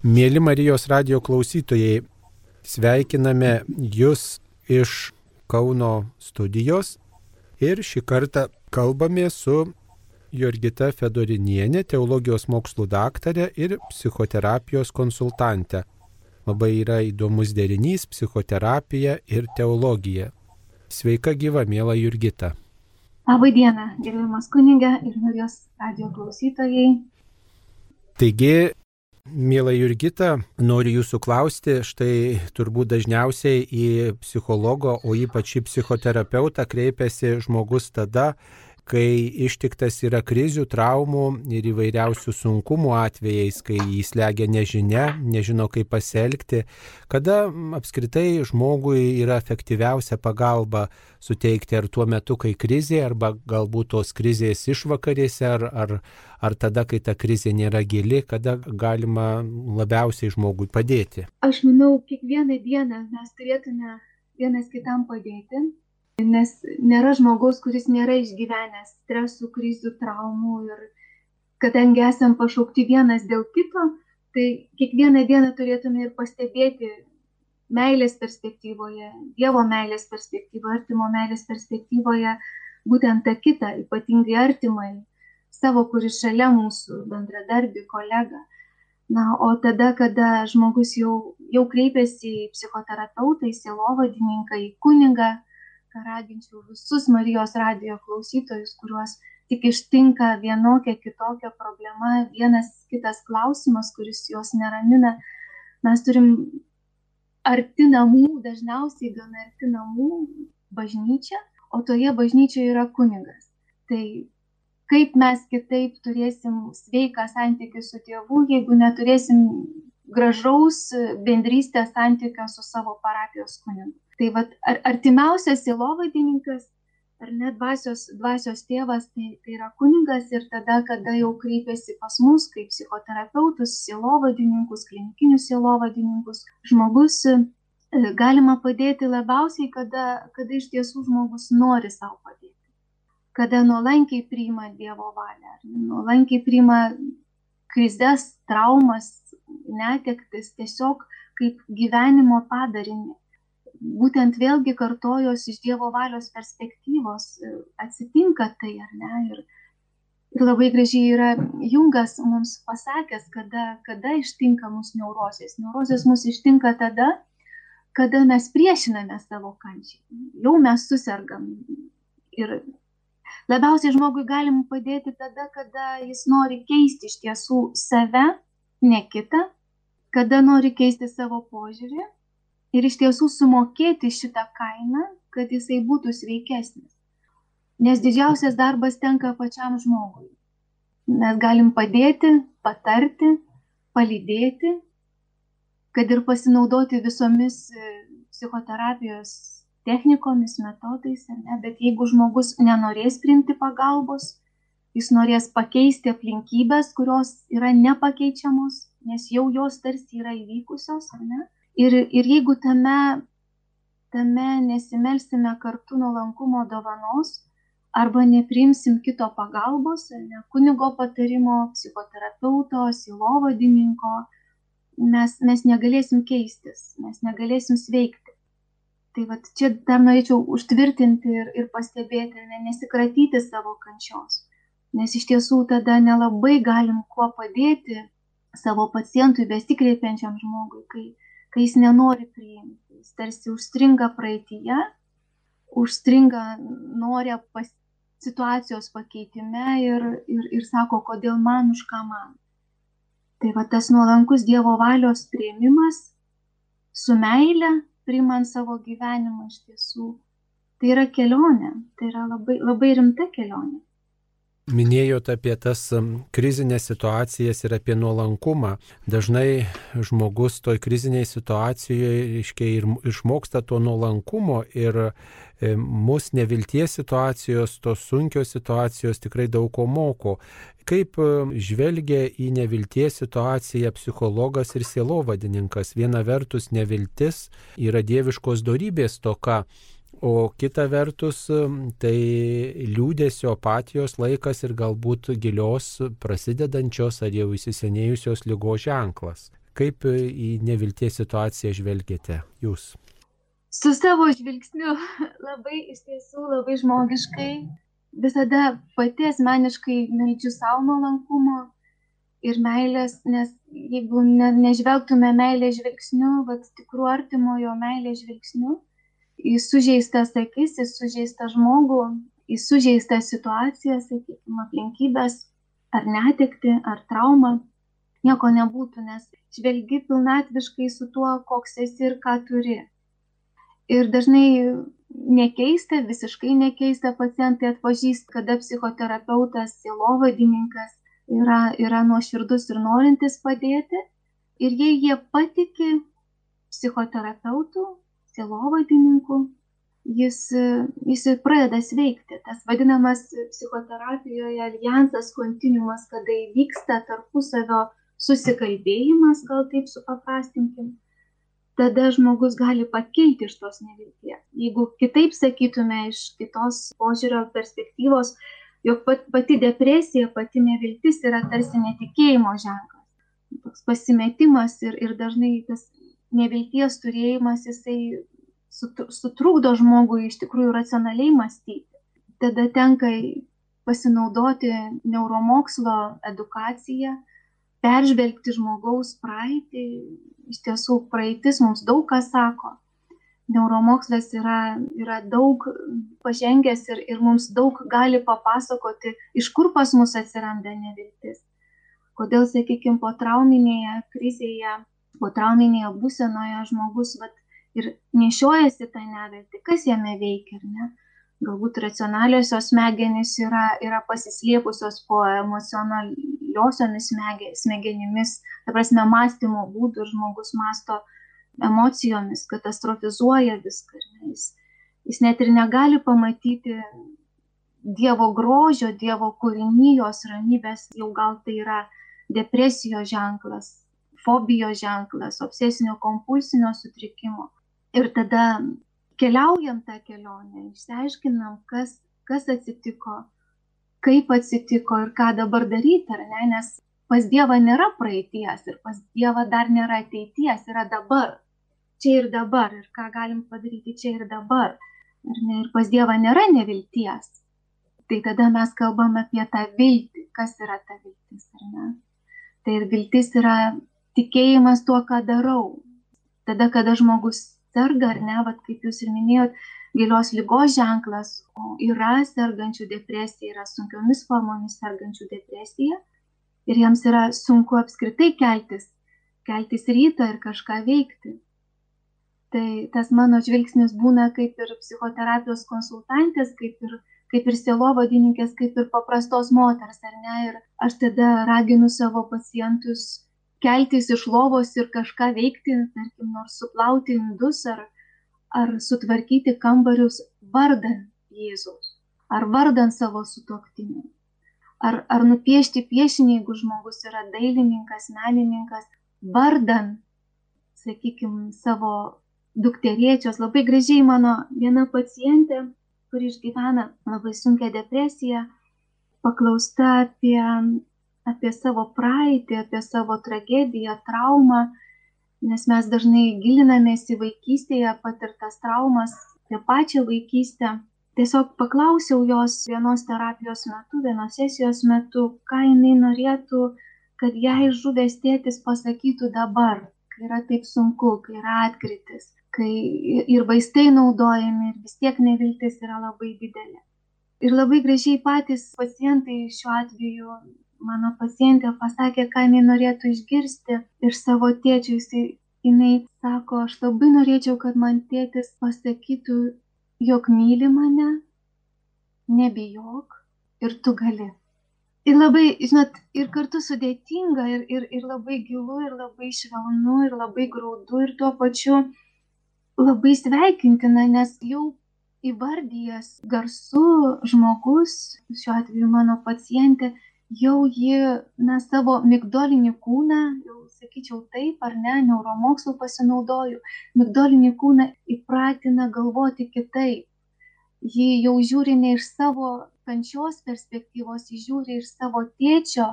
Mėly Marijos radio klausytojai, sveikiname Jūs iš Kauno studijos ir šį kartą kalbame su Jurgita Fedorinienė, teologijos mokslų daktarė ir psichoterapijos konsultantė. Labai yra įdomus derinys - psichoterapija ir teologija. Sveika gyva, mėla Jurgita. Labą dieną, gerbiamas kunigė ir Marijos radio klausytojai. Taigi, Mėla Jurgita, noriu jūsų klausti, štai turbūt dažniausiai į psichologo, o ypač į psichoterapeutą kreipiasi žmogus tada, kai ištiktas yra krizių, traumų ir įvairiausių sunkumų atvejais, kai jis legia nežinia, nežino kaip pasielgti, kada apskritai žmogui yra efektyviausia pagalba suteikti ar tuo metu, kai krizė, arba galbūt tos krizės išvakarėse, ar, ar, ar tada, kai ta krizė nėra gili, kada galima labiausiai žmogui padėti. Aš manau, kiekvieną dieną mes turėtume vienas kitam padėti nes nėra žmogaus, kuris nėra išgyvenęs stresų, krizių, traumų ir kadangi esam pašaukti vienas dėl kito, tai kiekvieną dieną turėtume ir pastebėti meilės perspektyvoje, Dievo meilės perspektyvoje, artimo meilės perspektyvoje, būtent tą kitą, ypatingai artimai, savo, kuris šalia mūsų, bendradarbį, kolegą. Na, o tada, kada žmogus jau, jau kreipiasi į psichoterapeutą, į sielovadininką, į kunigą, ką raginčiau visus Marijos radijo klausytojus, kuriuos tik ištinka vienokia kitokia problema, vienas kitas klausimas, kuris juos neramina. Mes turim arti namų, dažniausiai gana arti namų bažnyčią, o toje bažnyčioje yra kunigas. Tai kaip mes kitaip turėsim sveiką santykių su tėvu, jeigu neturėsim gražaus bendrystės santykio su savo parapijos kunigu. Tai vat, ar, artimiausias silovadininkas ar net dvasios, dvasios tėvas, tai, tai yra kunigas ir tada, kada jau kreipiasi pas mus kaip psichoterapeutus, silovadininkus, klinikinius silovadininkus, žmogus e, galima padėti labiausiai, kada, kada iš tiesų žmogus nori savo padėti. Kada nuolankiai priima Dievo valią, nuolankiai priima krizės, traumas, netektis tiesiog kaip gyvenimo padarinį. Būtent vėlgi kartojos iš Dievo valios perspektyvos atsitinka tai, ar ne? Ir, ir labai gražiai yra Jungas mums pasakęs, kada, kada ištinka mūsų neurozės. Neurozės mus ištinka tada, kada mes priešiname savo kančiai. Jau mes susirgam. Ir labiausiai žmogui galim padėti tada, kada jis nori keisti iš tiesų save, ne kitą, kada nori keisti savo požiūrį ir iš tiesų sumokėti šitą kainą, kad jisai būtų sveikesnis. Nes didžiausias darbas tenka pačiam žmogui. Mes galim padėti, patarti, palydėti, kad ir pasinaudoti visomis e, psichoterapijos technikomis, metodais, ne? bet jeigu žmogus nenorės priimti pagalbos, jis norės pakeisti aplinkybės, kurios yra nepakeičiamos, nes jau jos tarsi yra įvykusios, ar ne? Ir, ir jeigu tame, tame nesimelsime kartu nuolankumo dovanos, arba neprimsim kito pagalbos, ne kunigo patarimo, psichoterapeuto, silovadininko, mes, mes negalėsim keistis, mes negalėsim sveikti. Tai va čia dar norėčiau užtvirtinti ir, ir pastebėti, ne, nesikratyti savo kančios. Nes iš tiesų tada nelabai galim kuo padėti savo pacientui besikreipiančiam žmogui, kai, kai jis nenori priimti, jis tarsi užstringa praeitie, užstringa norė pas, situacijos pakeitime ir, ir, ir sako, kodėl man, už ką man. Tai va tas nuolankus Dievo valios prieimimas su meile, priimant savo gyvenimą iš tiesų, tai yra kelionė, tai yra labai, labai rimta kelionė. Minėjote apie tas krizinės situacijas ir apie nuolankumą. Dažnai žmogus toj kriziniai situacijoje reiškia, ir išmoksta to nuolankumo ir mus nevilties situacijos, tos sunkios situacijos tikrai daug ko moko. Kaip žvelgia į nevilties situaciją psichologas ir sielovadininkas? Viena vertus neviltis yra dieviškos darybės toka O kita vertus, tai liūdėsio apatijos laikas ir galbūt gilios prasidedančios ar jau įsisenėjusios lygos ženklas. Kaip į nevilties situaciją žvelgiate jūs? Su savo žvilgsniu labai iš tiesų labai žmogiškai visada pati asmeniškai meldžiu savo nuolankumo ir meilės, nes jeigu ne, nežvelgtume meilės žvilgsniu, bet tikrų artimojo meilės žvilgsniu, į sužeistas akis, į sužeistą žmogų, į sužeistą situaciją, sakykime, aplinkybės, ar netikti, ar traumą, nieko nebūtų, nes žvelgi pilnatviškai su tuo, koks esi ir ką turi. Ir dažnai nekeista, visiškai nekeista, pacientai atpažįsta, kada psichoterapeutas, silovadininkas yra, yra nuoširdus ir norintis padėti. Ir jei jie patiki psichoterapeutų, silovadininkų, jis, jis pradeda sveikti. Tas vadinamas psichoterapijoje alijansas, kontinuumas, kada įvyksta tarpusavio susikalbėjimas, gal taip supaprastinkim tada žmogus gali pakilti iš tos nevilties. Jeigu kitaip sakytume iš kitos požiūrio perspektyvos, jog pati depresija, pati neviltis yra tarsi netikėjimo ženklas. Toks pasimetimas ir, ir dažnai tas nevilties turėjimas, jisai sutrukdo žmogui iš tikrųjų racionaliai mąstyti. Tada tenka pasinaudoti neuromokslo edukaciją, peržvelgti žmogaus praeitį, iš tiesų praeitis mums daug ką sako. Neuromokslas yra, yra daug pažengęs ir, ir mums daug gali papasakoti, iš kur pas mus atsiranda neviltis. Kodėl, sakykime, po trauminėje krizėje, po trauminėje būsenoje žmogus vat, ir nešiojasi tą neviltį, kas jame veikia, ar ne? galbūt racionaliosios smegenys yra, yra pasislėpusios po emocionaliosiomis smegenimis, ta prasme, mąstymo būdų ir žmogus masto emocijomis, katastrofizuoja viską. Jis, jis net ir negali pamatyti Dievo grožio, Dievo kūrinijos ramybės, jau gal tai yra depresijos ženklas, fobijos ženklas, obsesinio kompulsinio sutrikimo. Ir tada keliaujam tą kelionę, išsiaiškinam, kas, kas atsitiko, kaip atsitiko ir ką dabar daryti, ar ne, nes pas Dievą nėra praeities ir pas Dievą dar nėra ateities, yra dabar, čia ir dabar ir ką galim padaryti čia ir dabar. Ir, ne, ir pas Dievą nėra nevilties. Tai tada mes kalbam apie tą viltį, kas yra ta viltis, ar ne? Tai ir viltis yra tikėjimas tuo, ką darau. Tada, kada žmogus serga ar ne, vat, kaip jūs ir minėjot, gilios lygos ženklas, o yra sergančių depresija, yra sunkiomis formomis sergančių depresija ir jiems yra sunku apskritai keltis, keltis rytą ir kažką veikti. Tai tas mano žvilgsnis būna kaip ir psichoterapijos konsultantės, kaip ir, kaip ir sielovadininkės, kaip ir paprastos moters, ar ne? Ir aš tada raginu savo pacientus keltis iš lovos ir kažką veikti, tarkim, nors suplauti indus ar, ar sutvarkyti kambarius vardan Jėzaus, ar vardan savo sutoktinių, ar, ar nupiešti piešinį, jeigu žmogus yra dailininkas, menininkas, vardan, sakykime, savo dukteriečios. Labai gražiai mano viena pacientė, kuri išgyvena labai sunkia depresija, paklausta apie apie savo praeitį, apie savo tragediją, traumą, nes mes dažnai gilinamės į vaikystėje patirtas traumas, apie pačią vaikystę. Tiesiog paklausiau jos vienos terapijos metu, vienos sesijos metu, ką jinai norėtų, kad jai žuvęs tėtis pasakytų dabar, kai yra taip sunku, kai yra atkritis, kai ir vaistai naudojami ir vis tiek neviltis yra labai didelė. Ir labai gražiai patys pacientai šiuo atveju mano pacientė pasakė, ką jinai norėtų išgirsti iš savo tėčio. Jisai, jinai sako, aš labai norėčiau, kad man tėtis pasakytų, jog myli mane, nebijok ir tu gali. Ir labai, žinot, ir kartu sudėtinga, ir, ir, ir labai gilu, ir labai švelnu, ir labai graudu, ir tuo pačiu labai sveikintina, nes jau įvardyjas garsu žmogus, šiuo atveju mano pacientė, jau ji na savo migdolinį kūną, jau sakyčiau taip ar ne, neuromokslų pasinaudoju, migdolinį kūną įpratina galvoti kitaip. Ji jau žiūri ne iš savo kančios perspektyvos, ji žiūri iš savo tėčio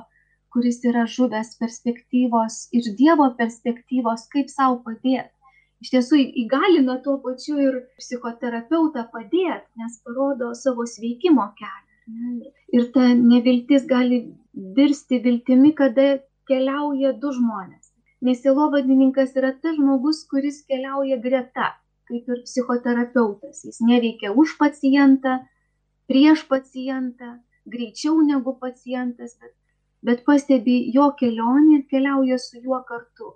kuris yra žuvęs perspektyvos ir Dievo perspektyvos, kaip savo padėti. Iš tiesų įgalina tuo pačiu ir psichoterapeutą padėti, nes parodo savo sveikimo kelią. Ir ta neviltis gali virsti viltimi, kada keliauja du žmonės. Nes silovadininkas yra tas žmogus, kuris keliauja greta, kaip ir psichoterapeutas. Jis neveikia už pacientą, prieš pacientą, greičiau negu pacientas, bet, bet pastebi jo kelionę ir keliauja su juo kartu.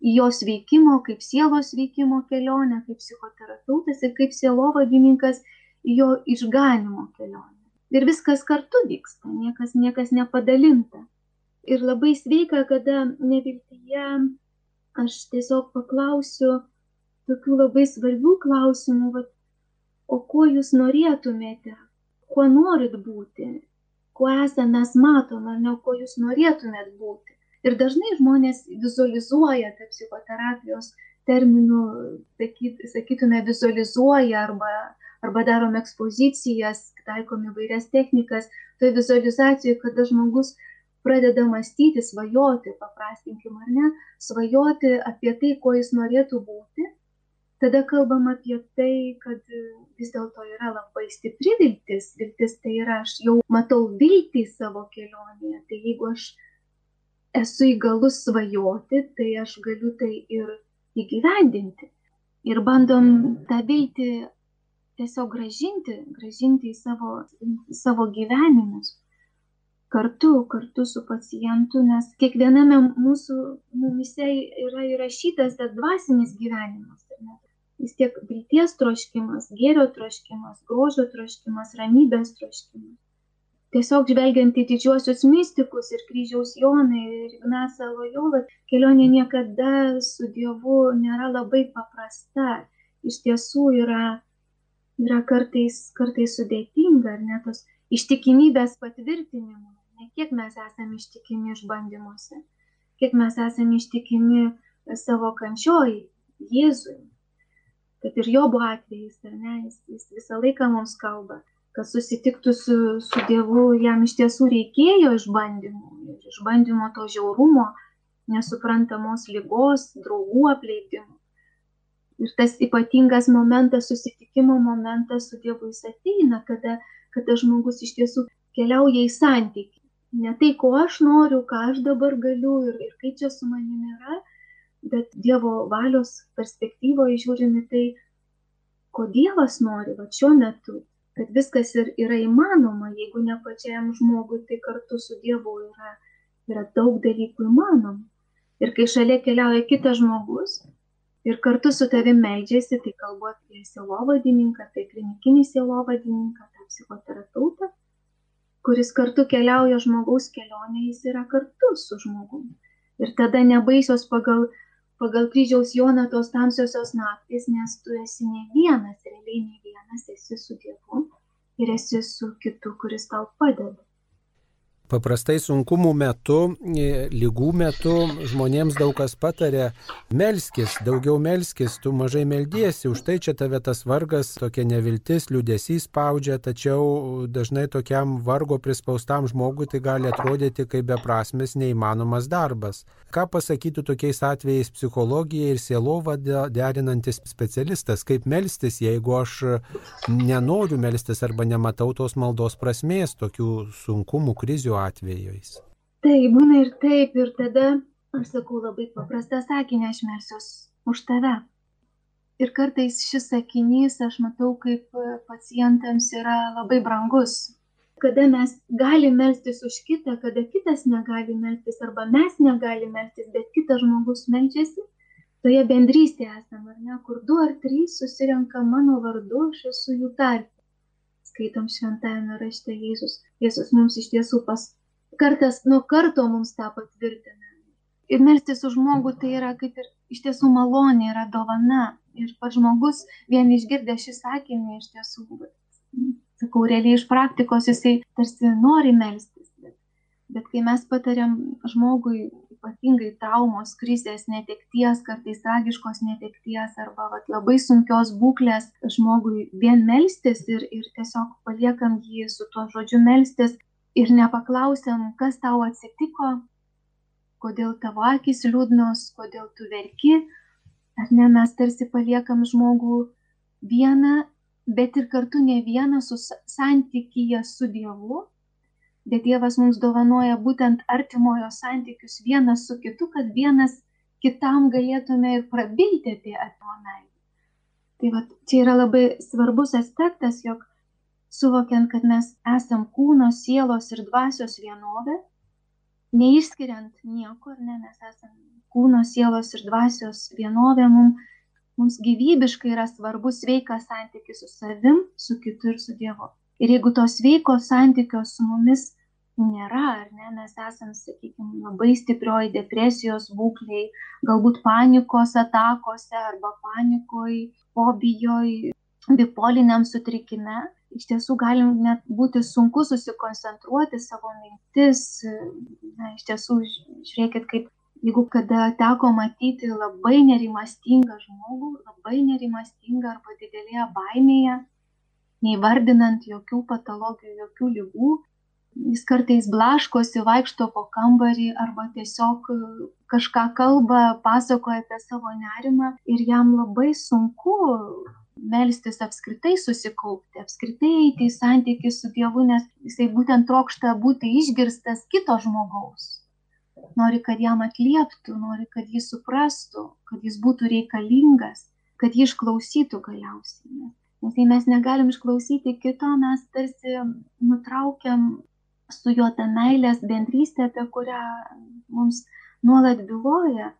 Į jos veikimo, kaip sielos veikimo kelionę, kaip psichoterapeutas ir kaip sielovadininkas jo išganimo kelionę. Ir viskas kartu vyksta, niekas, niekas nepadalinta. Ir labai sveika, kada neviltyje aš tiesiog paklausiu tokių labai svarbių klausimų, va, o ko jūs norėtumėte, kuo norit būti, kuo esame mes matom, ar ne, kuo jūs norėtumėt būti. Ir dažnai žmonės vizualizuoja tą psichoterapijos terminų, sakyt, sakytume, vizualizuoja arba, arba darom ekspozicijas, taikom įvairias technikas. Tai vizualizacijoje, kada žmogus pradeda mąstyti, svajoti, paprastinkim ar ne, svajoti apie tai, kuo jis norėtų būti tada kalbam apie tai, kad vis dėlto yra labai stipri viltis. Viltis tai yra, aš jau matau viltį savo kelionėje. Tai jeigu aš esu įgalus svajoti, tai aš galiu tai ir įgyvendinti. Ir bandom tą viltį tiesiog gražinti, gražinti į savo, į savo gyvenimus. Kartu, kartu su pacientu, nes kiekviename mūsų mumise yra įrašytas tas dvasinis gyvenimas vis tiek vilties troškimas, gėrio troškimas, grožio troškimas, ramybės troškimas. Tiesiog žvelgiant į didžiuosius mystikus ir kryžiaus Jonai ir Ignasą Lojolą, kelionė niekada su Dievu nėra labai paprasta. Iš tiesų yra, yra kartais, kartais sudėtinga, ar ne tos ištikimybės patvirtinimu. Ne kiek mes esame ištikimi išbandymuose, kiek mes esame ištikimi savo kančioj Jėzui kad ir Jobo atvejais, ar ne, jis, jis visą laiką mums kalba, kad susitiktų su, su Dievu, jam iš tiesų reikėjo išbandymų, išbandymo to žiaurumo, nesuprantamos lygos, draugų apleidimų. Ir tas ypatingas momentas, susitikimo momentas su Dievu jis ateina, kada, kada žmogus iš tiesų keliauja į santykių. Ne tai, ko aš noriu, ką aš dabar galiu ir, ir kaip čia su manimi yra, bet Dievo valios perspektyvoje žiūrime tai, ko Dievas nori, va šiuo metu, kad viskas ir yra įmanoma, jeigu ne pačiam žmogui, tai kartu su Dievu yra, yra daug dalykų įmanoma. Ir kai šalia keliauja kitas žmogus ir kartu su tavim meldžiasi, tai kalbu apie sielovadininką, tai klinikinį sielovadininką, tą psichoterapeutą, kuris kartu keliauja žmogaus kelionė, jis yra kartu su žmogumi. Ir tada nebaisios pagal pagal kryžiaus Joną tos tamsiosios naktis, nes tu esi ne vienas, realiai ne vienas, esi su Dievu ir esi su kitu, kuris tau padeda. Paprastai sunkumų metu, e, lygų metu žmonėms daug kas patarė, melskis, daugiau melskis, tu mažai meldiesi, už tai čia tave tas vargas, tokia neviltis, liūdėsys spaudžia, tačiau dažnai tokiam vargo prispaustam žmogui tai gali atrodyti kaip beprasmis, neįmanomas darbas. Ką pasakytų tokiais atvejais psichologija ir sielova derinantis specialistas, kaip melstis, jeigu aš nenoriu melstis arba nematau tos maldos prasmės tokių sunkumų, krizių atvejais. Tai būna ir taip, ir tada aš sakau labai paprastą sakinį, aš melsiuos už tave. Ir kartais šis sakinys, aš matau, kaip pacientams yra labai brangus. Kada mes galime melstis už kitą, kada kitas negali melstis, arba mes negalime melstis, bet kitas žmogus melčiasi, toje bendrystėje esame, ar ne, kur du ar trys susirenka mano vardu, aš esu jų tarp skaitom šventajame rašte Jėzus. Jėzus mums iš tiesų pas kartas nuo karto mums tą patvirtina. Ir melstis už žmogų tai yra kaip ir iš tiesų malonė, yra dovana. Ir pats žmogus vien išgirdė šį sakinį iš tiesų, sakau, realiai iš praktikos jisai tarsi nori melstis. Bet, bet kai mes patariam žmogui ypatingai traumos, krizės, netekties, kartais tragiškos netekties arba vat, labai sunkios būklės žmogui vien melstis ir, ir tiesiog paliekam jį su tuo žodžiu melstis ir nepaklausiam, kas tau atsitiko, kodėl tavo akis liūdnos, kodėl tu verki, ar ne mes tarsi paliekam žmogų vieną, bet ir kartu ne vieną su santykyje su Dievu, bet Dievas mums dovanoja būtent artimojo santykius vienas su kitu, kad vienas kitam galėtume ir prabilti apie artimo meilę. Tai va, čia yra labai svarbus aspektas, jog suvokiant, kad mes esam kūno, sielos ir dvasios vienovė, neišskiriant nieko, ar ne, mes esam kūno, sielos ir dvasios vienovė, mums, mums gyvybiškai yra svarbus sveikas santykis su savim, su kitu ir su Dievu. Ir jeigu tos veiko santykio su mumis nėra, ar ne, mes esame, sakykime, labai stiprioj depresijos būkliai, galbūt panikos atakose arba panikoj, fobijoj, bipoliniam sutrikime, iš tiesų galim net būti sunku susikoncentruoti savo mintis. Na, iš tiesų, žiūrėkit, kaip jeigu kada teko matyti labai nerimastingą žmogų, labai nerimastingą arba didelėje baimėje, neįvardinant jokių patologijų, jokių lygų. Jis kartais blaškosi, vaikšto po kambarį arba tiesiog kažką kalba, pasakoja apie savo nerimą ir jam labai sunku melstis apskritai susikaupti, apskritai eiti į santykių su Dievu, nes jisai būtent trokšta būti išgirstas kito žmogaus. Nori, kad jam atlieptų, nori, kad jį suprastų, kad jis būtų reikalingas, kad jį išklausytų galiausiai. Nes jei mes negalim išklausyti kito, mes tarsi nutraukiam su juo tą meilės bendrystę, apie kurią mums nuolat byloja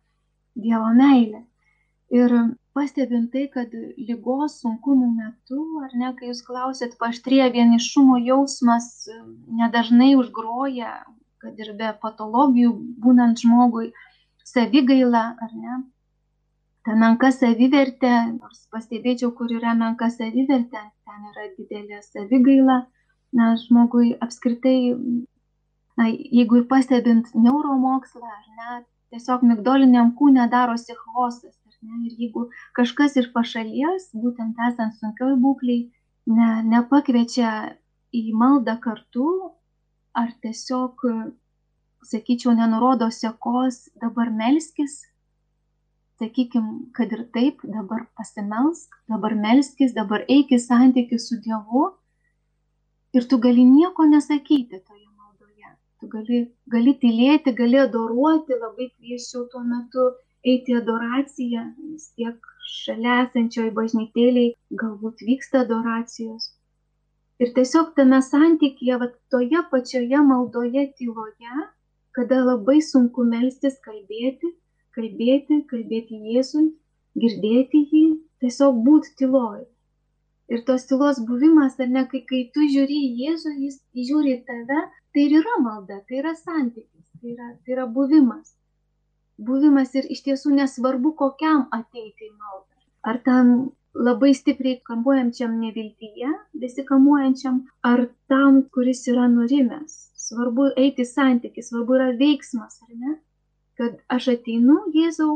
Dievo meilė. Ir pastebim tai, kad lygos sunkumų metu, ar ne, kai jūs klausėt, paštrėja vienišumo jausmas, nedažnai užgroja, kad ir be patologijų būnant žmogui, savigaila, ar ne, ta menka savivertė, nors pastebėčiau, kur yra menka savivertė, ten yra didelė savigaila, na, žmogui apskritai, na, jeigu ir pastebint neuromokslą, ar ne, tiesiog migdoliniam kūne darosi chaosas, ne, ir jeigu kažkas iš pašalies, būtent esant sunkioj būkliai, ne, nepakviečia į maldą kartu, ar tiesiog, sakyčiau, nenurodo sekos, dabar melskis, sakykim, kad ir taip, dabar pasimelsk, dabar melskis, dabar eik į santykių su Dievu ir tu gali nieko nesakyti toje maldoje. Tu gali, gali tylėti, gali adoruoti, labai kvieščiau tuo metu eiti adoraciją, vis tiek šalia esančioje bažnytėliai galbūt vyksta adoracijos. Ir tiesiog tame santykėje, va, toje pačioje maldoje tyloje, kada labai sunku melstis, kalbėti, kalbėti, kalbėti Jėzui, girdėti jį, tiesiog būti tyloj. Ir tos tylos buvimas, ar ne, kai, kai tu žiūri į Jėzų, jis žiūri į tave, tai ir yra malda, tai yra santykis, tai yra, tai yra buvimas. Buvimas ir iš tiesų nesvarbu, kokiam ateiti į maldą. Ar tam labai stipriai kamuojančiam neviltyje, besikamuojančiam, ar tam, kuris yra nurimęs. Svarbu eiti santykį, svarbu yra veiksmas, ar ne? kad aš ateinu Jėzau,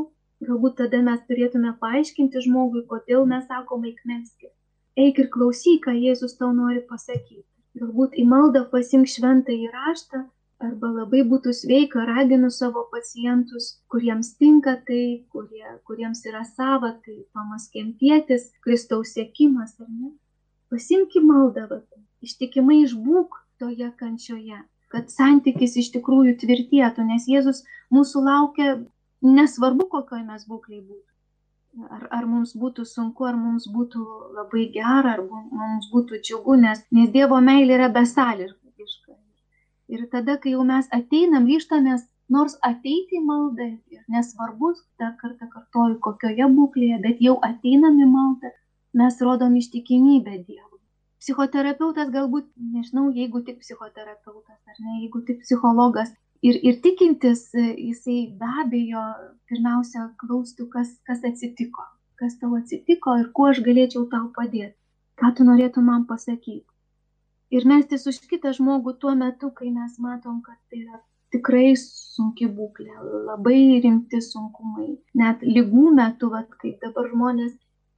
galbūt tada mes turėtume paaiškinti žmogui, kodėl mes sakome eik melskis. Eik ir klausyk, ką Jėzus tau nori pasakyti. Galbūt į maldą pasink šventą įraštą, arba labai būtų sveika, raginu savo pacientus, kuriems tinka tai, kurie, kuriems yra sava, tai Tomas Kempietis, Kristaus sėkimas, ar ne? Pasimki maldą, va, ištikimai išbūk toje kančioje, kad santykis iš tikrųjų tvirtėtų, nes Jėzus mūsų laukia nesvarbu, kokioj mes būklei būtų. Ar, ar mums būtų sunku, ar mums būtų labai gera, ar mums būtų džiugu, nes, nes Dievo meilė yra besąlygiška. Ir tada, kai jau mes ateinam, ryštamės nors ateiti į maldą, ir nesvarbu, dar kartą kartoju, kokioje būklėje, bet jau ateinam į maldą, mes rodom ištikimybę Dievui psichoterapeutas galbūt, nežinau, jeigu tik psichoterapeutas ar ne, jeigu tik psichologas ir, ir tikintis, jisai be abejo pirmiausia klaustų, kas, kas atsitiko, kas tau atsitiko ir kuo aš galėčiau tau padėti, ką tu norėtum man pasakyti. Ir mestis už kitą žmogų tuo metu, kai mes matom, kad tai yra tikrai sunki būklė, labai rimti sunkumai. Net lygų metu, vat, kaip dabar žmonės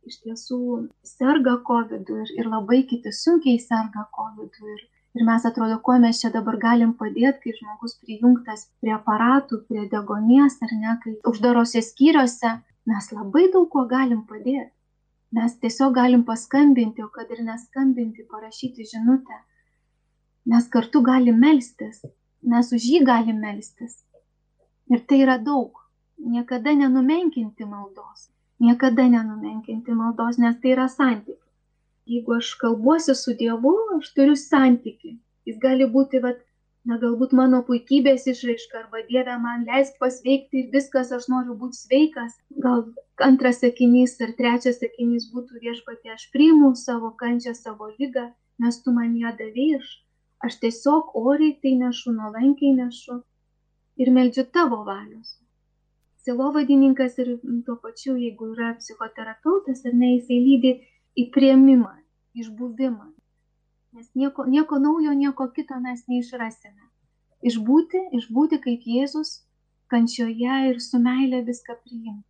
iš tiesų serga COVID ir, ir labai kiti sunkiai serga COVID ir, Ir mes atrodo, kuo mes čia dabar galim padėti, kai žmogus prijungtas prie aparatų, prie degonės ar ne, kai uždarose skyriuose, mes labai daug kuo galim padėti. Mes tiesiog galim paskambinti, o kad ir neskambinti, parašyti žinutę. Mes kartu galim melstis, mes už jį galim melstis. Ir tai yra daug. Niekada nenumenkinti maldos. Niekada nenumenkinti maldos, nes tai yra santykis jeigu aš kalbuosi su Dievu, aš turiu santyki. Jis gali būti, vat, na galbūt mano puikybės išraiška, arba Dieve man leisk pasveikti ir viskas, aš noriu būti sveikas. Gal antras sakinys ar trečias sakinys būtų viešpatė, aš priimu savo kančią, savo lygą, nes tu man ją davėjai. Aš tiesiog oriai tai nešu, nuolankiai nešu ir meldžiu tavo valios. Silovadininkas ir tuo pačiu, jeigu yra psichoterapeutas ar ne, jisai lydi į prieimimą, išbuvimą. Nes nieko, nieko naujo, nieko kito mes neišrasime. Išbūti, išbūti kaip Jėzus, kančioje ir su meilė viską priimti.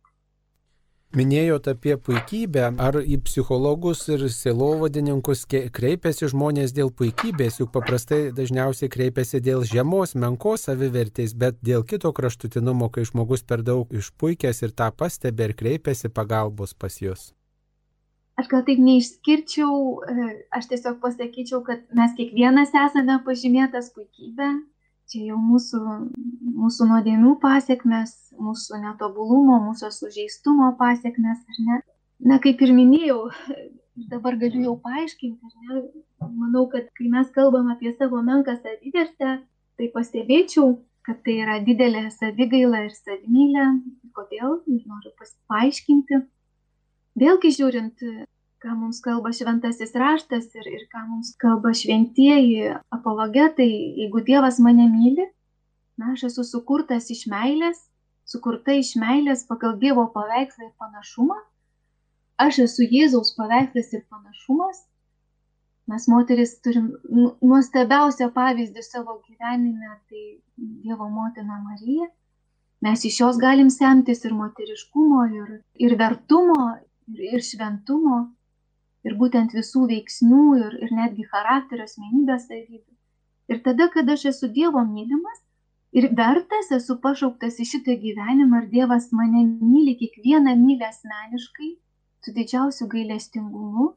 Minėjote apie puikybę, ar į psichologus ir silovadininkus kreipiasi žmonės dėl puikybės, juk paprastai dažniausiai kreipiasi dėl žemos, menkos savivertės, bet dėl kito kraštutinumo, kai žmogus per daug išpuikęs ir tą pastebi ir kreipiasi pagalbos pas jūs. Aš gal taip neišskirčiau, e, aš tiesiog pasakyčiau, kad mes kiekvienas esame pažymėtas puikybė, čia jau mūsų, mūsų nuodėmių pasiekmes, mūsų netobulumo, mūsų sužeistumo pasiekmes, ar ne? Na, kaip ir minėjau, dabar galiu jau paaiškinti, ar ne? Manau, kad kai mes kalbam apie savo menką savivertę, tai pastebėčiau, kad tai yra didelė savigaila ir savimylė. Kodėl? Noriu paaiškinti. Vėlgi žiūrint, ką mums kalba šventasis raštas ir, ir ką mums kalba šventieji apologetai, jeigu Dievas mane myli, na, aš esu sukurtas iš meilės, sukurta iš meilės pagal Dievo paveikslą ir panašumą, aš esu Jėzaus paveikslas ir panašumas, mes moteris turim nu, nuostabiausią pavyzdį savo gyvenime, tai Dievo motina Marija. Mes iš jos galim semtis ir moteriškumo, ir, ir vertumo, ir, šventumo, ir būtent visų veiksnių, ir, ir netgi charakterio asmenybės savybių. Ir tada, kada aš esu Dievo mylimas ir vertas, esu pašauktas į šitą gyvenimą, ir Dievas mane myli kiekvieną mylę asmeniškai, su didžiausiu gailestingumu.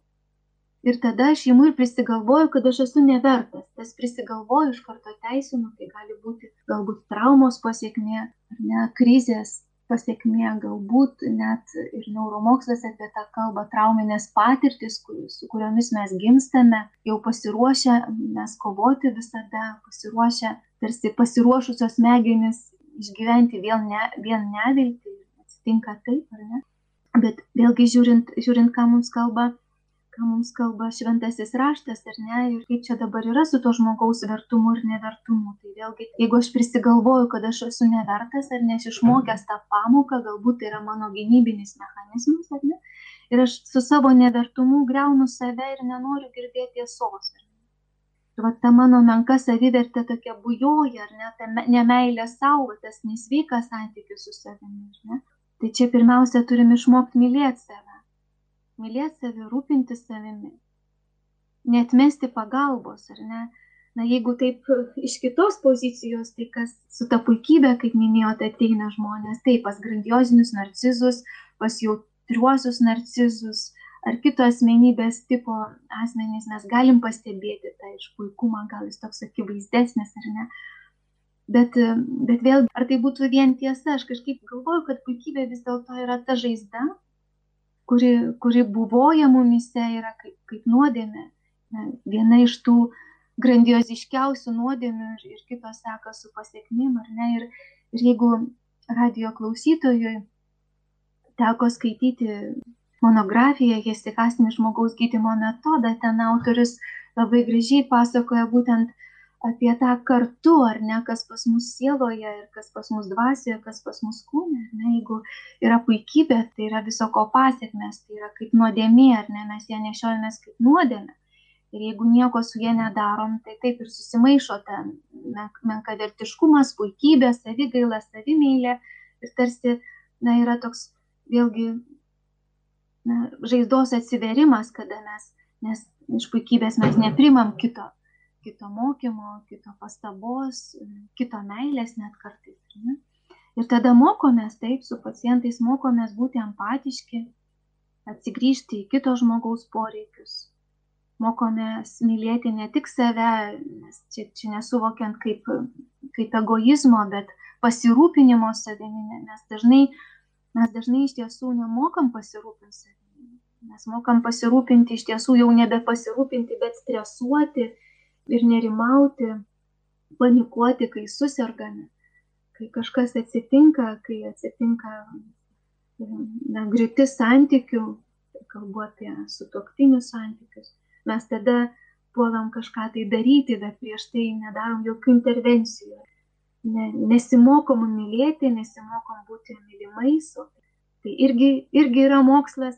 Ir tada aš įimu ir prisigalvoju, kad aš esu nevertas. Tas prisigalvoju iš karto teisinu, tai gali būti galbūt traumos pasiekmė, ar ne, krizės, pasiekmė galbūt net ir neuromokslas apie tą kalbą trauminės patirtis, su kuriomis mes gimstame, jau pasiruošę mes kovoti visada, pasiruošę, tarsi pasiruošusios smegenis išgyventi vėl, ne, vėl nevilti, atsitinka taip, ar ne? Bet vėlgi žiūrint, žiūrint, ką mums kalba ką mums kalba šventasis raštas, ar ne, ir kaip čia dabar yra su to žmogaus vertumu ir nevertumu. Tai vėlgi, jeigu aš prisigalvoju, kad aš esu nevertas ar nesišmokęs tą pamoką, galbūt tai yra mano gynybinis mechanizmas, ar ne, ir aš su savo nevertumu greunu save ir nenoriu girdėti tiesos. Ir va ta mano menka savivertė tokia bujoja, ar ne, ta nemailė savo, tas nesveikas santykis su savimi, ar ne. Tai čia pirmiausia turim išmokti mylėti save mylėti save, rūpinti savimi, netmesti pagalbos, ar ne? Na, jeigu taip iš kitos pozicijos, tai kas su ta puikybė, kaip minėjote, ateina žmonės, tai pas grandiozinius narcizus, pas jautriuosius narcizus ar kito asmenybės tipo asmenys mes galim pastebėti tą iš puikumą, gal jis toks akivaizdesnis ar ne. Bet, bet vėl, ar tai būtų vien tiesa, aš kažkaip galvoju, kad puikybė vis dėlto yra ta žaizda, kuri, kuri buvoja mumise, yra kaip, kaip nuodėmė. Viena iš tų grandioziškiausių nuodėmių ir, ir kitos seka su pasiekmim, ar ne? Ir, ir jeigu radio klausytojui teko skaityti monografiją Hestikastinį žmogaus gydymo metodą, ten autorius labai gražiai pasakoja būtent apie tą kartu, ar ne, kas pas mus sieloje ir kas pas mus dvasioje, kas pas mus kūne, ar ne, jeigu yra puikybė, tai yra viso ko pasiekmes, tai yra kaip nuodėmė, ar ne, mes ją nešiojamės kaip nuodėmė. Ir jeigu nieko su jie nedarom, tai taip ir susimaišo ten menkavertiškumas, puikybė, savigaila, savimėlė ir tarsi, na, yra toks vėlgi na, žaizdos atsiverimas, kada mes, nes iš puikybės mes neprimam kito, kito mokymo, kito pastabos, kito meilės net kartais. Ne? Ir tada mokomės taip, su pacientais mokomės būti empatiški, atsigrįžti į kito žmogaus poreikius. Mokomės mylėti ne tik save, nes čia, čia nesuvokiant kaip, kaip egoizmo, bet pasirūpinimo savimi, nes dažnai, mes dažnai iš tiesų nemokam pasirūpinti savimi. Mes mokam pasirūpinti iš tiesų jau nebepasirūpinti, bet stresuoti ir nerimauti, panikuoti, kai susirgame, kai kažkas atsitinka, kai atsitinka na, griūtis santykių, kalbu apie sutoktinius santykius, mes tada puolam kažką tai daryti, bet prieš tai nedarom jokių intervencijų. Ne, nesimokom mylėti, nesimokom būti mylimais. Tai irgi, irgi yra mokslas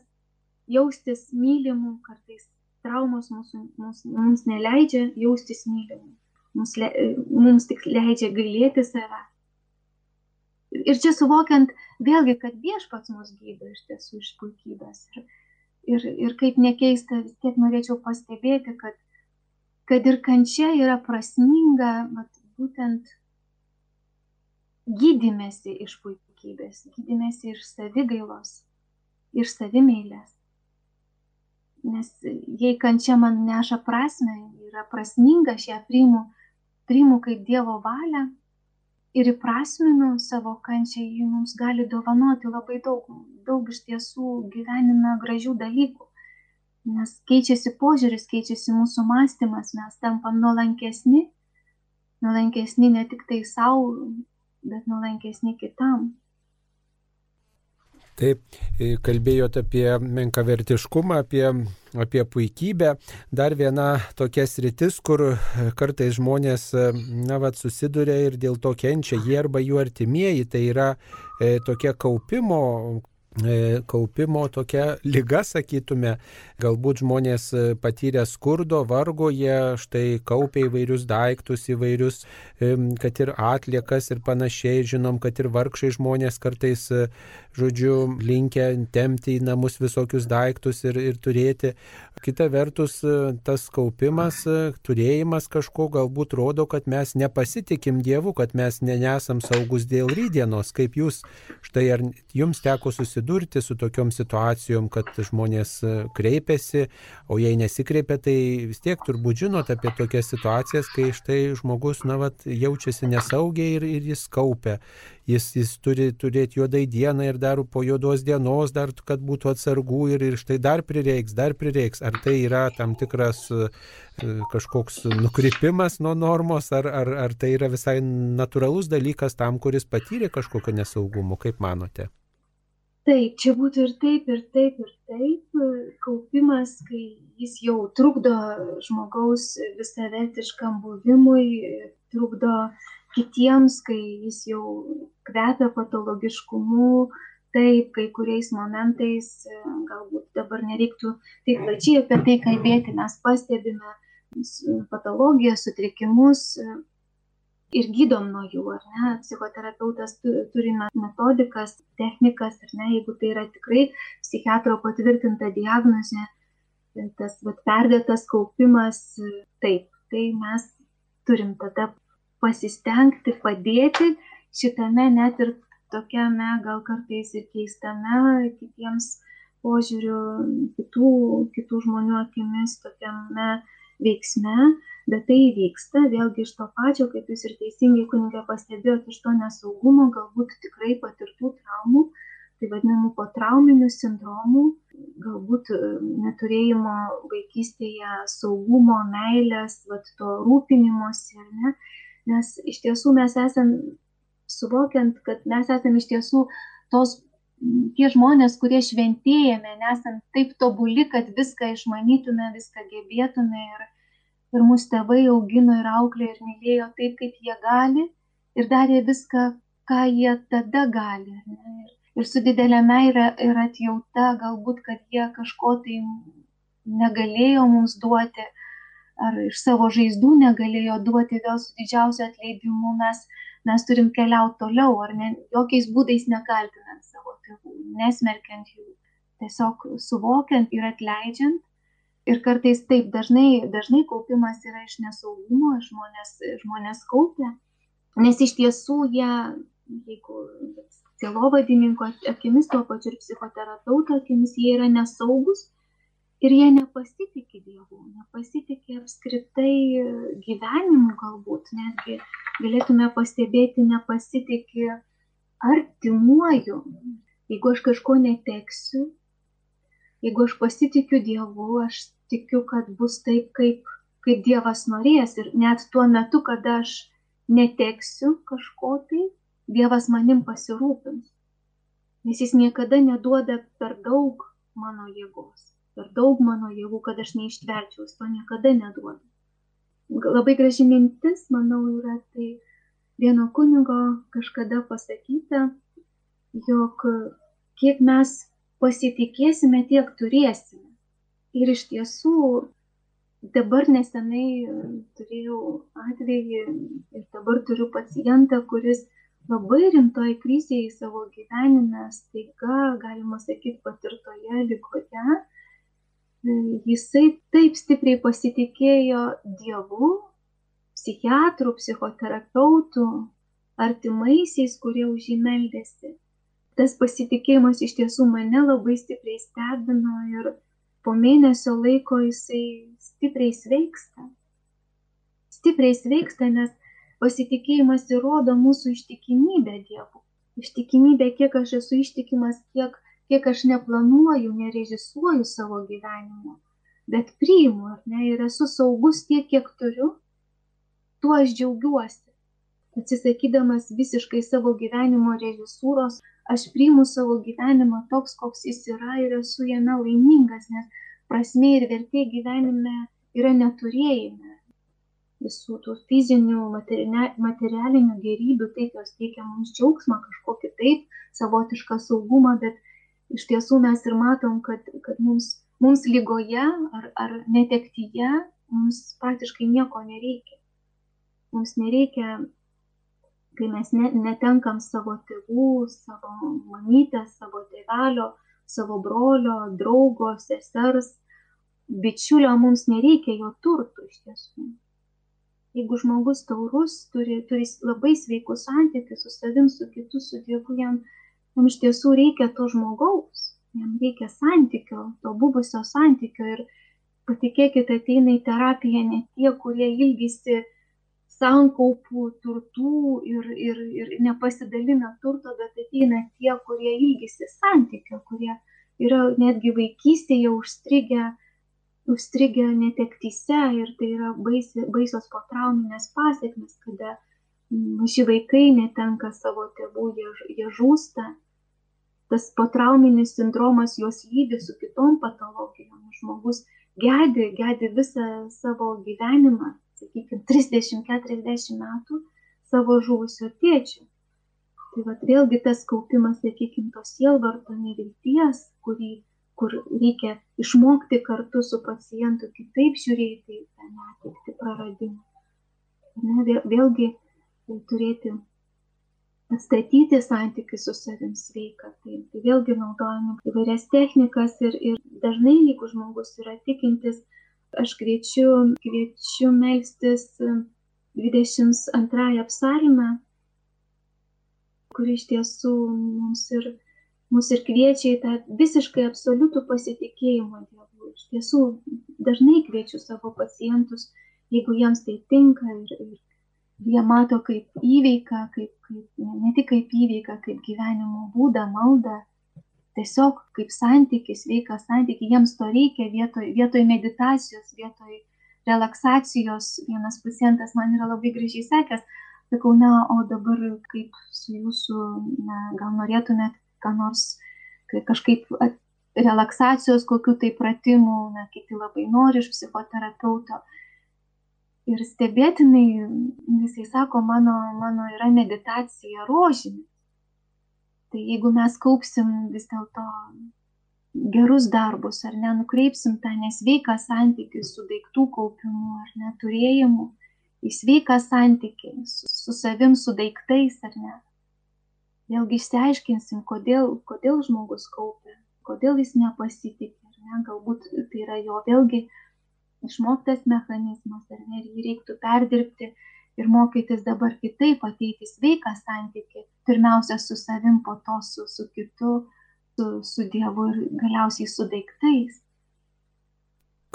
jaustis mylimų, kartais traumos mūsų, mums, mums neleidžia jaustis mylimų, mums, le, mums tik leidžia gailėti save. Ir čia suvokiant vėlgi, kad viešpats mus gydo iš tiesų iš puikybės. Ir, ir, ir kaip nekeista, vis tiek norėčiau pastebėti, kad, kad ir kančia yra prasminga, mat, būtent gydimėsi iš puikybės, gydimėsi iš savigailos, iš savimėlės. Nes jei kančia man neša prasme, yra prasminga, aš ją priimu, priimu kaip Dievo valią, ir įprasminu savo kančią, ji mums gali dovanoti labai daug, daug iš tiesų gyvenime gražių dalykų. Nes keičiasi požiūris, keičiasi mūsų mąstymas, mes tampam nuolankesni, nuolankesni ne tik tai savo, bet nuolankesni kitam. Taip, e, kalbėjote apie menkavertiškumą, apie, apie puikybę. Dar viena tokia sritis, kur kartais žmonės, e, na, vad, susiduria ir dėl to kenčia. Jie arba jų artimieji, tai yra e, tokia kaupimo E, kaupimo tokia lyga, sakytume, galbūt žmonės e, patyrę skurdo, vargo, jie štai kaupia įvairius daiktus, įvairius, e, kad ir atliekas ir panašiai, žinom, kad ir vargšai žmonės kartais, žodžiu, linkia temti į namus visokius daiktus ir, ir turėti. Kita vertus, tas kaupimas, turėjimas kažko galbūt rodo, kad mes nepasitikim Dievu, kad mes nesam saugus dėl rydienos, kaip jūs, štai ar jums teko susidurti su tokiom situacijom, kad žmonės kreipiasi, o jei nesikreipia, tai vis tiek turbūt žinot apie tokias situacijas, kai štai žmogus, na, vat, jaučiasi nesaugiai ir, ir jis kaupia. Jis, jis turi turėti juodai dieną ir dar po juodos dienos, dar kad būtų atsargų ir, ir štai dar prireiks, dar prireiks. Ar tai yra tam tikras e, kažkoks nukrypimas nuo normos, ar, ar, ar tai yra visai natūralus dalykas tam, kuris patyrė kažkokio nesaugumo, kaip manote? Taip, čia būtų ir taip, ir taip, ir taip. Kaupimas, kai jis jau trukdo žmogaus visavertiškam buvimui, trukdo kitiems, kai jis jau kvepia patologiškumu, taip, kai kuriais momentais, galbūt dabar nereiktų taip plačiai apie tai kalbėti, mes pastebime patologiją, sutrikimus, ir gydom nuo jų, ar ne? Psichoterapeutas turi metodikas, technikas, ar ne, jeigu tai yra tikrai psichiatro patvirtinta diagnozė, tas vat, perdėtas kaupimas, taip, tai mes turim tada pasistengti, padėti šitame net ir tokiame, gal kartais ir keistame kitiems požiūrių, kitų, kitų žmonių akimis, tokiame veiksme, bet tai įvyksta vėlgi iš to pačio, kaip jūs ir teisingai kunigė pastebėjot, iš to nesaugumo, galbūt tikrai patirtų traumų, tai vadinamų potrauminių sindromų, galbūt e, neturėjimo vaikystėje saugumo, meilės, vat, to rūpinimosi, ne? Nes iš tiesų mes esam, suvokiant, kad mes esame iš tiesų tos tie žmonės, kurie šventėjame, nesam taip tobuli, kad viską išmanytume, viską gebėtume ir, ir mūsų tėvai augino ir auklė ir mylėjo taip, kaip jie gali ir darė viską, ką jie tada gali. Ir, ir su didelė meilė ir atjauta, galbūt, kad jie kažko tai negalėjo mums duoti, ar iš savo žaizdų negalėjo duoti, vėl su didžiausiu atleidimu mes, mes turim keliauti toliau, ar ne, jokiais būdais nekaltinant savo tėvų, nesmerkiant jų, tiesiog suvokiant ir atleidžiant. Ir kartais taip, dažnai, dažnai kaupimas yra iš nesaugumo, žmonės, žmonės kaupia, nes iš tiesų jie, jeigu cielovadininko akimis, tuo pačiu ir psichoterapeuto akimis, jie yra nesaugus ir jie nepasitikė Dievu, nepasitikė apskritai gyvenimu galbūt, netgi galėtume pastebėti, nepasitikė artimuoju. Jeigu aš kažko neteksiu, jeigu aš pasitikiu Dievu, aš tikiu, kad bus taip, kaip, kaip Dievas norės. Ir net tuo metu, kada aš neteksiu kažko tai, Dievas manim pasirūpins. Nes jis niekada neduoda per daug mano jėgos, per daug mano jėgų, kad aš neištverčiau, jis to niekada neduoda. Labai graži mintis, manau, yra tai vieno kunigo kažkada pasakyta, jog kiek mes pasitikėsime, tiek turėsime. Ir iš tiesų dabar nesenai turėjau atvejį ir dabar turiu pacientą, kuris labai rimtoj krizėje savo gyvenime, staiga, galima sakyti, patirtoje lygoje, jisai taip stipriai pasitikėjo Dievu, psichiatrų, psichoterapeutų, artimaisiais, kurie už jį meldėsi. Tas pasitikėjimas iš tiesų mane labai stipriai stebino ir po mėnesio laiko jisai stipriai sveiksta. Stipriai sveiksta, nes pasitikėjimas įrodo mūsų ištikimybę Dievui. Ištikimybė, kiek aš esu ištikimas, kiek, kiek aš neplanuoju, nerežisuoju savo gyvenimo, bet priimu, ar ne, ir esu saugus tiek, kiek turiu, tuo aš džiaugiuosi. Atsisakydamas visiškai savo gyvenimo režisūros, aš priimu savo gyvenimą toks, koks jis yra ir esu jame laimingas, nes prasme ir vertė gyvenime yra neturėjime. Visų tų fizinių, materialinių gerybių, taip jos teikia mums džiaugsmą, kažkokį taip, savotišką saugumą, bet iš tiesų mes ir matom, kad, kad mums, mums lygoje ar, ar netektyje mums praktiškai nieko nereikia. Mums nereikia kai mes ne, netenkam savo tėvų, savo mamytės, savo tėvelio, savo brolio, draugo, sesers, bičiulio, mums nereikia jo turtų iš tiesų. Jeigu žmogus taurus, turi, turi labai sveikus santykius su savim, su kitu, su Dievu, jam, jam iš tiesų reikia to žmogaus, jam reikia santykio, to buvusio santykio ir patikėkite, ateina į terapiją ne tie, kurie ilgisi sankaupų turtų ir, ir, ir nepasidalina turto, bet ateina tie, kurie ilgisi santykio, kurie yra netgi vaikystėje užstrigę, užstrigę netektyse ir tai yra baisi, baisios potrauminės pasiekmes, kada maži vaikai netenka savo tėvų, jie, jie žūsta. Tas potrauminis sindromas juos lydi su kitom patologijom. Žmogus gedi, gedi visą savo gyvenimą, sakykime, 30-40 metų savo žuvusio tėčio. Tai va vėlgi tas kaupimas, sakykime, tos sielvarto nevilties, kurį, kur reikia išmokti kartu su pacientu kitaip žiūrėti į tą netektį praradimą. Ne, vėlgi turėti atstatyti santykių su savim sveiką. Tai, tai vėlgi naudojame įvairias technikas ir, ir dažnai, jeigu žmogus yra tikintis, aš kviečiu, kviečiu melstis 22 psalmę, kuri iš tiesų mums ir, mus ir kviečia į tą visiškai absoliutų pasitikėjimą Dievu. Iš tiesų dažnai kviečiu savo pacientus, jeigu jiems tai tinka ir, ir jie mato kaip įveiką, kaip, kaip, ne tik kaip įveiką, kaip gyvenimo būdą, maldą, tiesiog kaip santykis, sveikas santykis, jiems to reikia vietoj, vietoj meditacijos, vietoj relaksacijos. Vienas pacientas man yra labai gražiai sakęs, sakau, na, o dabar kaip su jūsų, na, gal norėtumėt ką nors kažkaip relaksacijos, kokiu tai pratimų, na, kiti labai nori iš psichoterapeuto. Ir stebėtinai, jisai sako, mano, mano yra meditacija rožinė. Tai jeigu mes kaupsim vis dėlto gerus darbus, ar ne, nukreipsim tą nesveiką santykį su daiktų kaupimu ar neturėjimu, į sveiką santykį su, su savim, su daiktais, ar ne. Vėlgi išsiaiškinsim, kodėl, kodėl žmogus kaupia, kodėl jis nepasitikė, ne, galbūt tai yra jo vėlgi išmoktas mechanizmas, ar ne, ir jį reiktų perdirbti ir mokytis dabar kitaip, ateiti sveiką santyki, pirmiausia su savim, po to su, su kitu, su, su Dievu ir galiausiai su daiktais.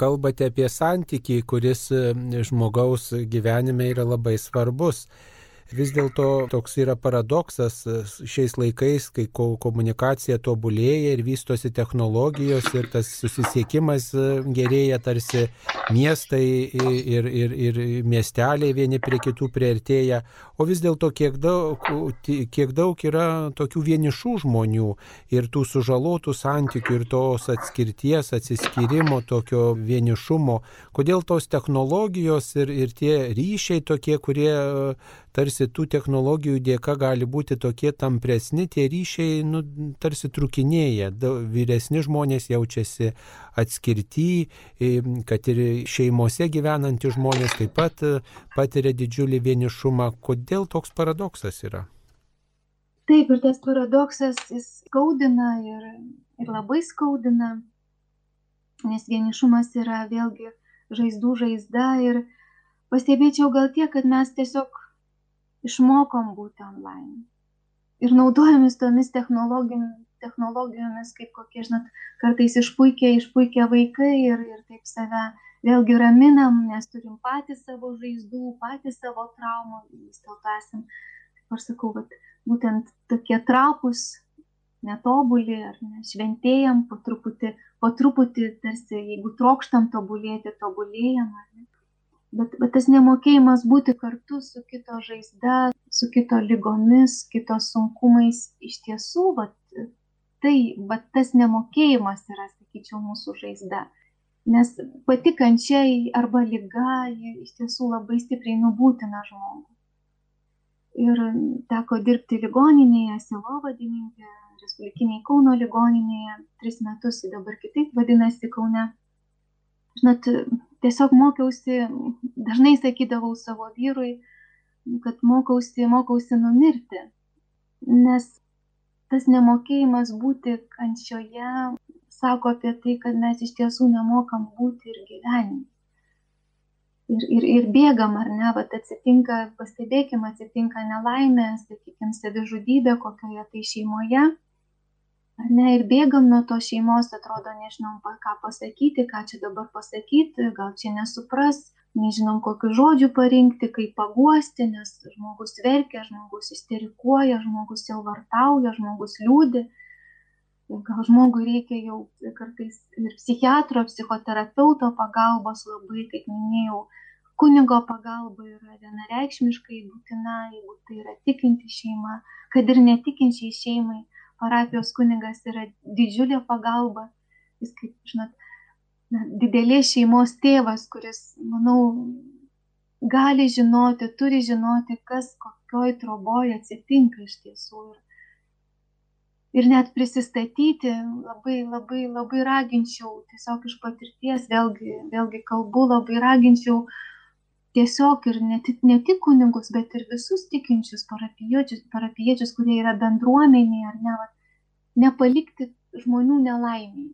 Kalbate apie santykį, kuris žmogaus gyvenime yra labai svarbus. Vis dėlto toks yra paradoksas šiais laikais, kai komunikacija tobulėja ir vystosi technologijos ir tas susisiekimas e, gerėja, tarsi miestai ir, ir, ir miesteliai vieni prie kitų prieartėja, o vis dėlto kiek daug, kiek daug yra tokių vienišų žmonių ir tų sužalotų santykių ir tos atskirties, atsiskyrimo, tokio vienišumo. Kodėl tos technologijos ir, ir tie ryšiai tokie, kurie tarsi tų technologijų dėka gali būti tokie tampresni, tie ryšiai nu, tarsi trukinėja, vyresni žmonės jaučiasi atskirti, kad ir šeimose gyvenantys žmonės taip pat e, patiria didžiulį vienišumą. Kodėl toks paradoksas yra? Taip, ir tas paradoksas jis skaudina ir, ir labai skaudina, nes vienišumas yra vėlgi žaizdų žaizda ir pastebėčiau gal tiek, kad mes tiesiog išmokom būti online. Ir naudojamės tomis technologijomis, kaip kokie, žinot, kartais išpuikia, išpuikia vaikai ir, ir taip save vėlgi raminam, nes turim patys savo žaizdų, patys savo traumų, vis dėlto esam, kaip aš sakau, vat, būtent tokie trapus, netobulį ar ne, šventėjam po truputį, po truputį, tarsi jeigu trokštam tobulėti, tobulėjam. Ne bet, bet tas nemokėjimas būti kartu su kito žaizda, su kito lygomis, kito sunkumais, iš tiesų, vat, tai, bet tas nemokėjimas yra, sakyčiau, mūsų žaizda. Nes pati kančiai arba lyga iš tiesų labai stipriai nubūtina žmogų. Ir teko dirbti ligoninėje, silovadininkė, Respublikiniai Kauno ligoninėje, tris metus, dabar kitaip vadinasi Kaune. Žinot, tiesiog mokiausi, dažnai sakydavau savo vyrui, kad mokausi, mokausi numirti. Nes tas nemokėjimas būti kančioje sako apie tai, kad mes iš tiesų nemokam būti ir gyvenime. Ir, ir, ir bėgam, ar ne, bet atsitinka, pastebėkime, atsitinka nelaimė, sakykime, savižudybė kokioje tai šeimoje ar ne, ir bėgam nuo to šeimos, atrodo, nežinom, ką pasakyti, ką čia dabar pasakyti, gal čia nesupras, nežinom, kokiu žodžiu parinkti, kaip paguosti, nes žmogus verkia, žmogus isterikuoja, žmogus jau vartauja, žmogus liūdi. Gal žmogui reikia jau kartais ir psichiatro, psichoterapeuto pagalbos labai, kaip minėjau, kunigo pagalba yra vienareikšmiškai būtina, jeigu tai yra tikinti šeima, kad ir netikinčiai šeimai parapijos kunigas yra didžiulė pagalba. Jis, kaip žinot, didelės šeimos tėvas, kuris, manau, gali žinoti, turi žinoti, kas kokioj troboje atsitinka iš tiesų. Ir, net prisistatyti labai, labai, labai raginčiau, tiesiog iš patirties, vėlgi, vėlgi kalbu, labai raginčiau tiesiog ir ne tik, ne tik kunigus, bet ir visus tikinčius parapiečius, parapiečius kurie yra bendruomeniai ar ne, vat, nepalikti žmonių nelaimiai,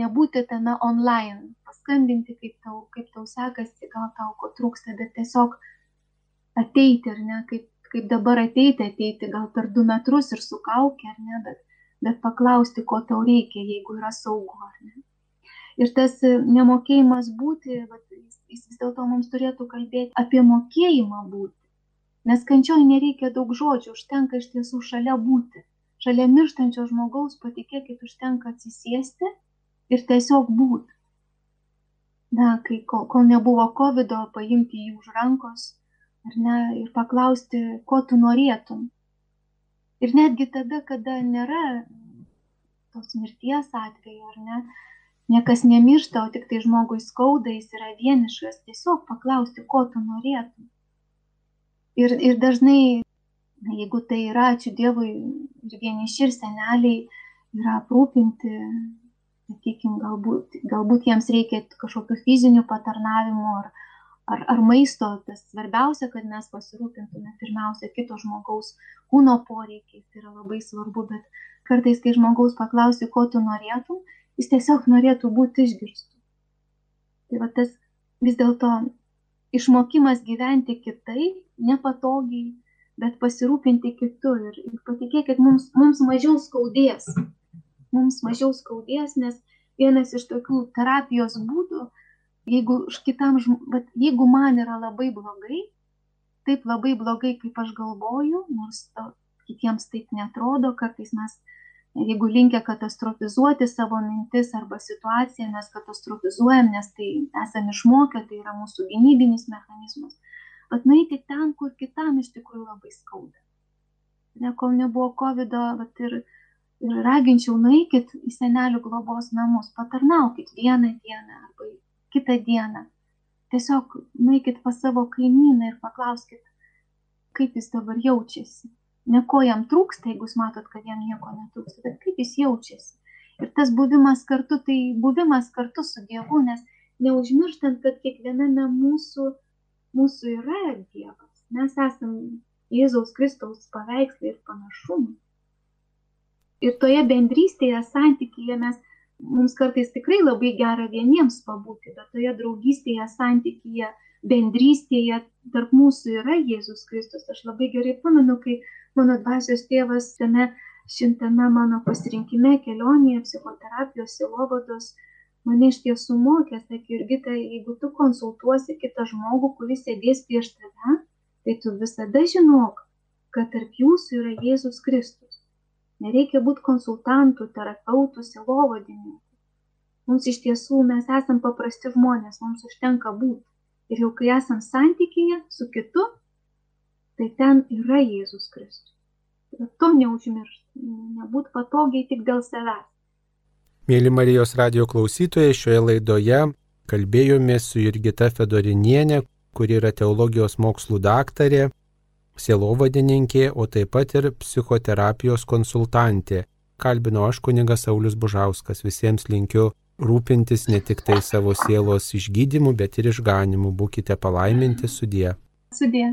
nebūti tame online, paskambinti, kaip tau, kaip tau sekasi, gal tau ko trūksta, bet tiesiog ateiti, ar ne, kaip, kaip dabar ateiti, ateiti gal per du metrus ir su kaukė, ar ne, bet, bet paklausti, ko tau reikia, jeigu yra saugu, ar ne. Ir tas nemokėjimas būti, vat, jis vis dėlto mums turėtų kalbėti apie mokėjimą būti. Nes kančioje nereikia daug žodžių, užtenka iš tiesų šalia būti. Šalia mirštančio žmogaus, patikėkit, užtenka atsisėsti ir tiesiog būti. Na, kai kol, kol nebuvo COVID, paimti jį už rankos, ar ne, ir paklausti, ko tu norėtum. Ir netgi tada, kada nėra tos mirties atveju, ar ne, niekas nemiršta, o tik tai žmogui skauda, jis yra vienišas, tiesiog paklausti, ko tu norėtum. Ir, ir dažnai, na, jeigu tai yra, ačiū Dievui, ir vieniši ir seneliai yra aprūpinti, sakykime, galbūt, galbūt jiems reikia kažkokių fizinių patarnavimų ar, ar, ar maisto, tas svarbiausia, kad mes pasirūpintume pirmiausia kito žmogaus kūno poreikiais, tai yra labai svarbu, bet kartais, kai žmogaus paklausi, ko tu norėtum, jis tiesiog norėtų būti išgirstu. Tai va tas vis dėlto išmokimas gyventi kitaip, nepatogiai, bet pasirūpinti kitu ir, ir patikėkit, mums, mums mažiau skaudės. Mums mažiau skaudės, nes vienas iš tokių terapijos būdų, jeigu, kitam, bet jeigu man yra labai blogai, taip labai blogai, kaip aš galvoju, nors to, kitiems taip netrodo, kartais mes, jeigu linkia katastrofizuoti savo mintis arba situaciją, mes katastrofizuojam, nes tai esame išmokę, tai yra mūsų gynybinis mechanizmas bet nueiti ten, kur kitam iš tikrųjų labai skauda. Ne, kol nebuvo COVID, bet ir, ir raginčiau, nueikit į senelių globos namus, patarnaukit vieną dieną arba kitą dieną. Tiesiog nueikit pas savo kaimyną ir paklauskit, kaip jis dabar jaučiasi. Ne ko jam trūksta, jeigu jūs matot, kad jam nieko netrūksta, bet kaip jis jaučiasi. Ir tas buvimas kartu, tai buvimas kartu su Dievu, nes neužmirštant, kad kiekviename mūsų mūsų yra Dievas. Mes esame Jėzaus Kristaus paveikslai ir panašumai. Ir toje bendrystėje, santykyje mes, mums kartais tikrai labai gera vieniems pabūti, bet toje draugystėje, santykyje, bendrystėje tarp mūsų yra Jėzus Kristus. Aš labai gerai pamenu, kai mano dvasios tėvas tame šimtame mano pasirinkime kelionėje, psichoterapijos, silovados, mane iš tiesų mokė, sakė, Jurgita, jeigu tu konsultuosi kitą žmogų, kuris sėdės prieš tave, tai tu visada žinok, kad tarp jūsų yra Jėzus Kristus. Nereikia būti konsultantų, terapeutų, silovadininkų. Mums iš tiesų mes esam paprasti žmonės, mums užtenka būti. Ir jau kai esam santykėje su kitu, tai ten yra Jėzus Kristus. Bet to neužmiršti, nebūt patogiai tik dėl savęs. Mėly Marijos radio klausytojai, šioje laidoje kalbėjomės su Jurgita Fedorinienė, kuri yra teologijos mokslų daktarė, sielovadininkė, o taip pat ir psichoterapijos konsultantė. Kalbino aš kunigas Saulis Bužauskas. Visiems linkiu rūpintis ne tik tai savo sielos išgydymu, bet ir išganimu. Būkite palaiminti sudie. Sudie.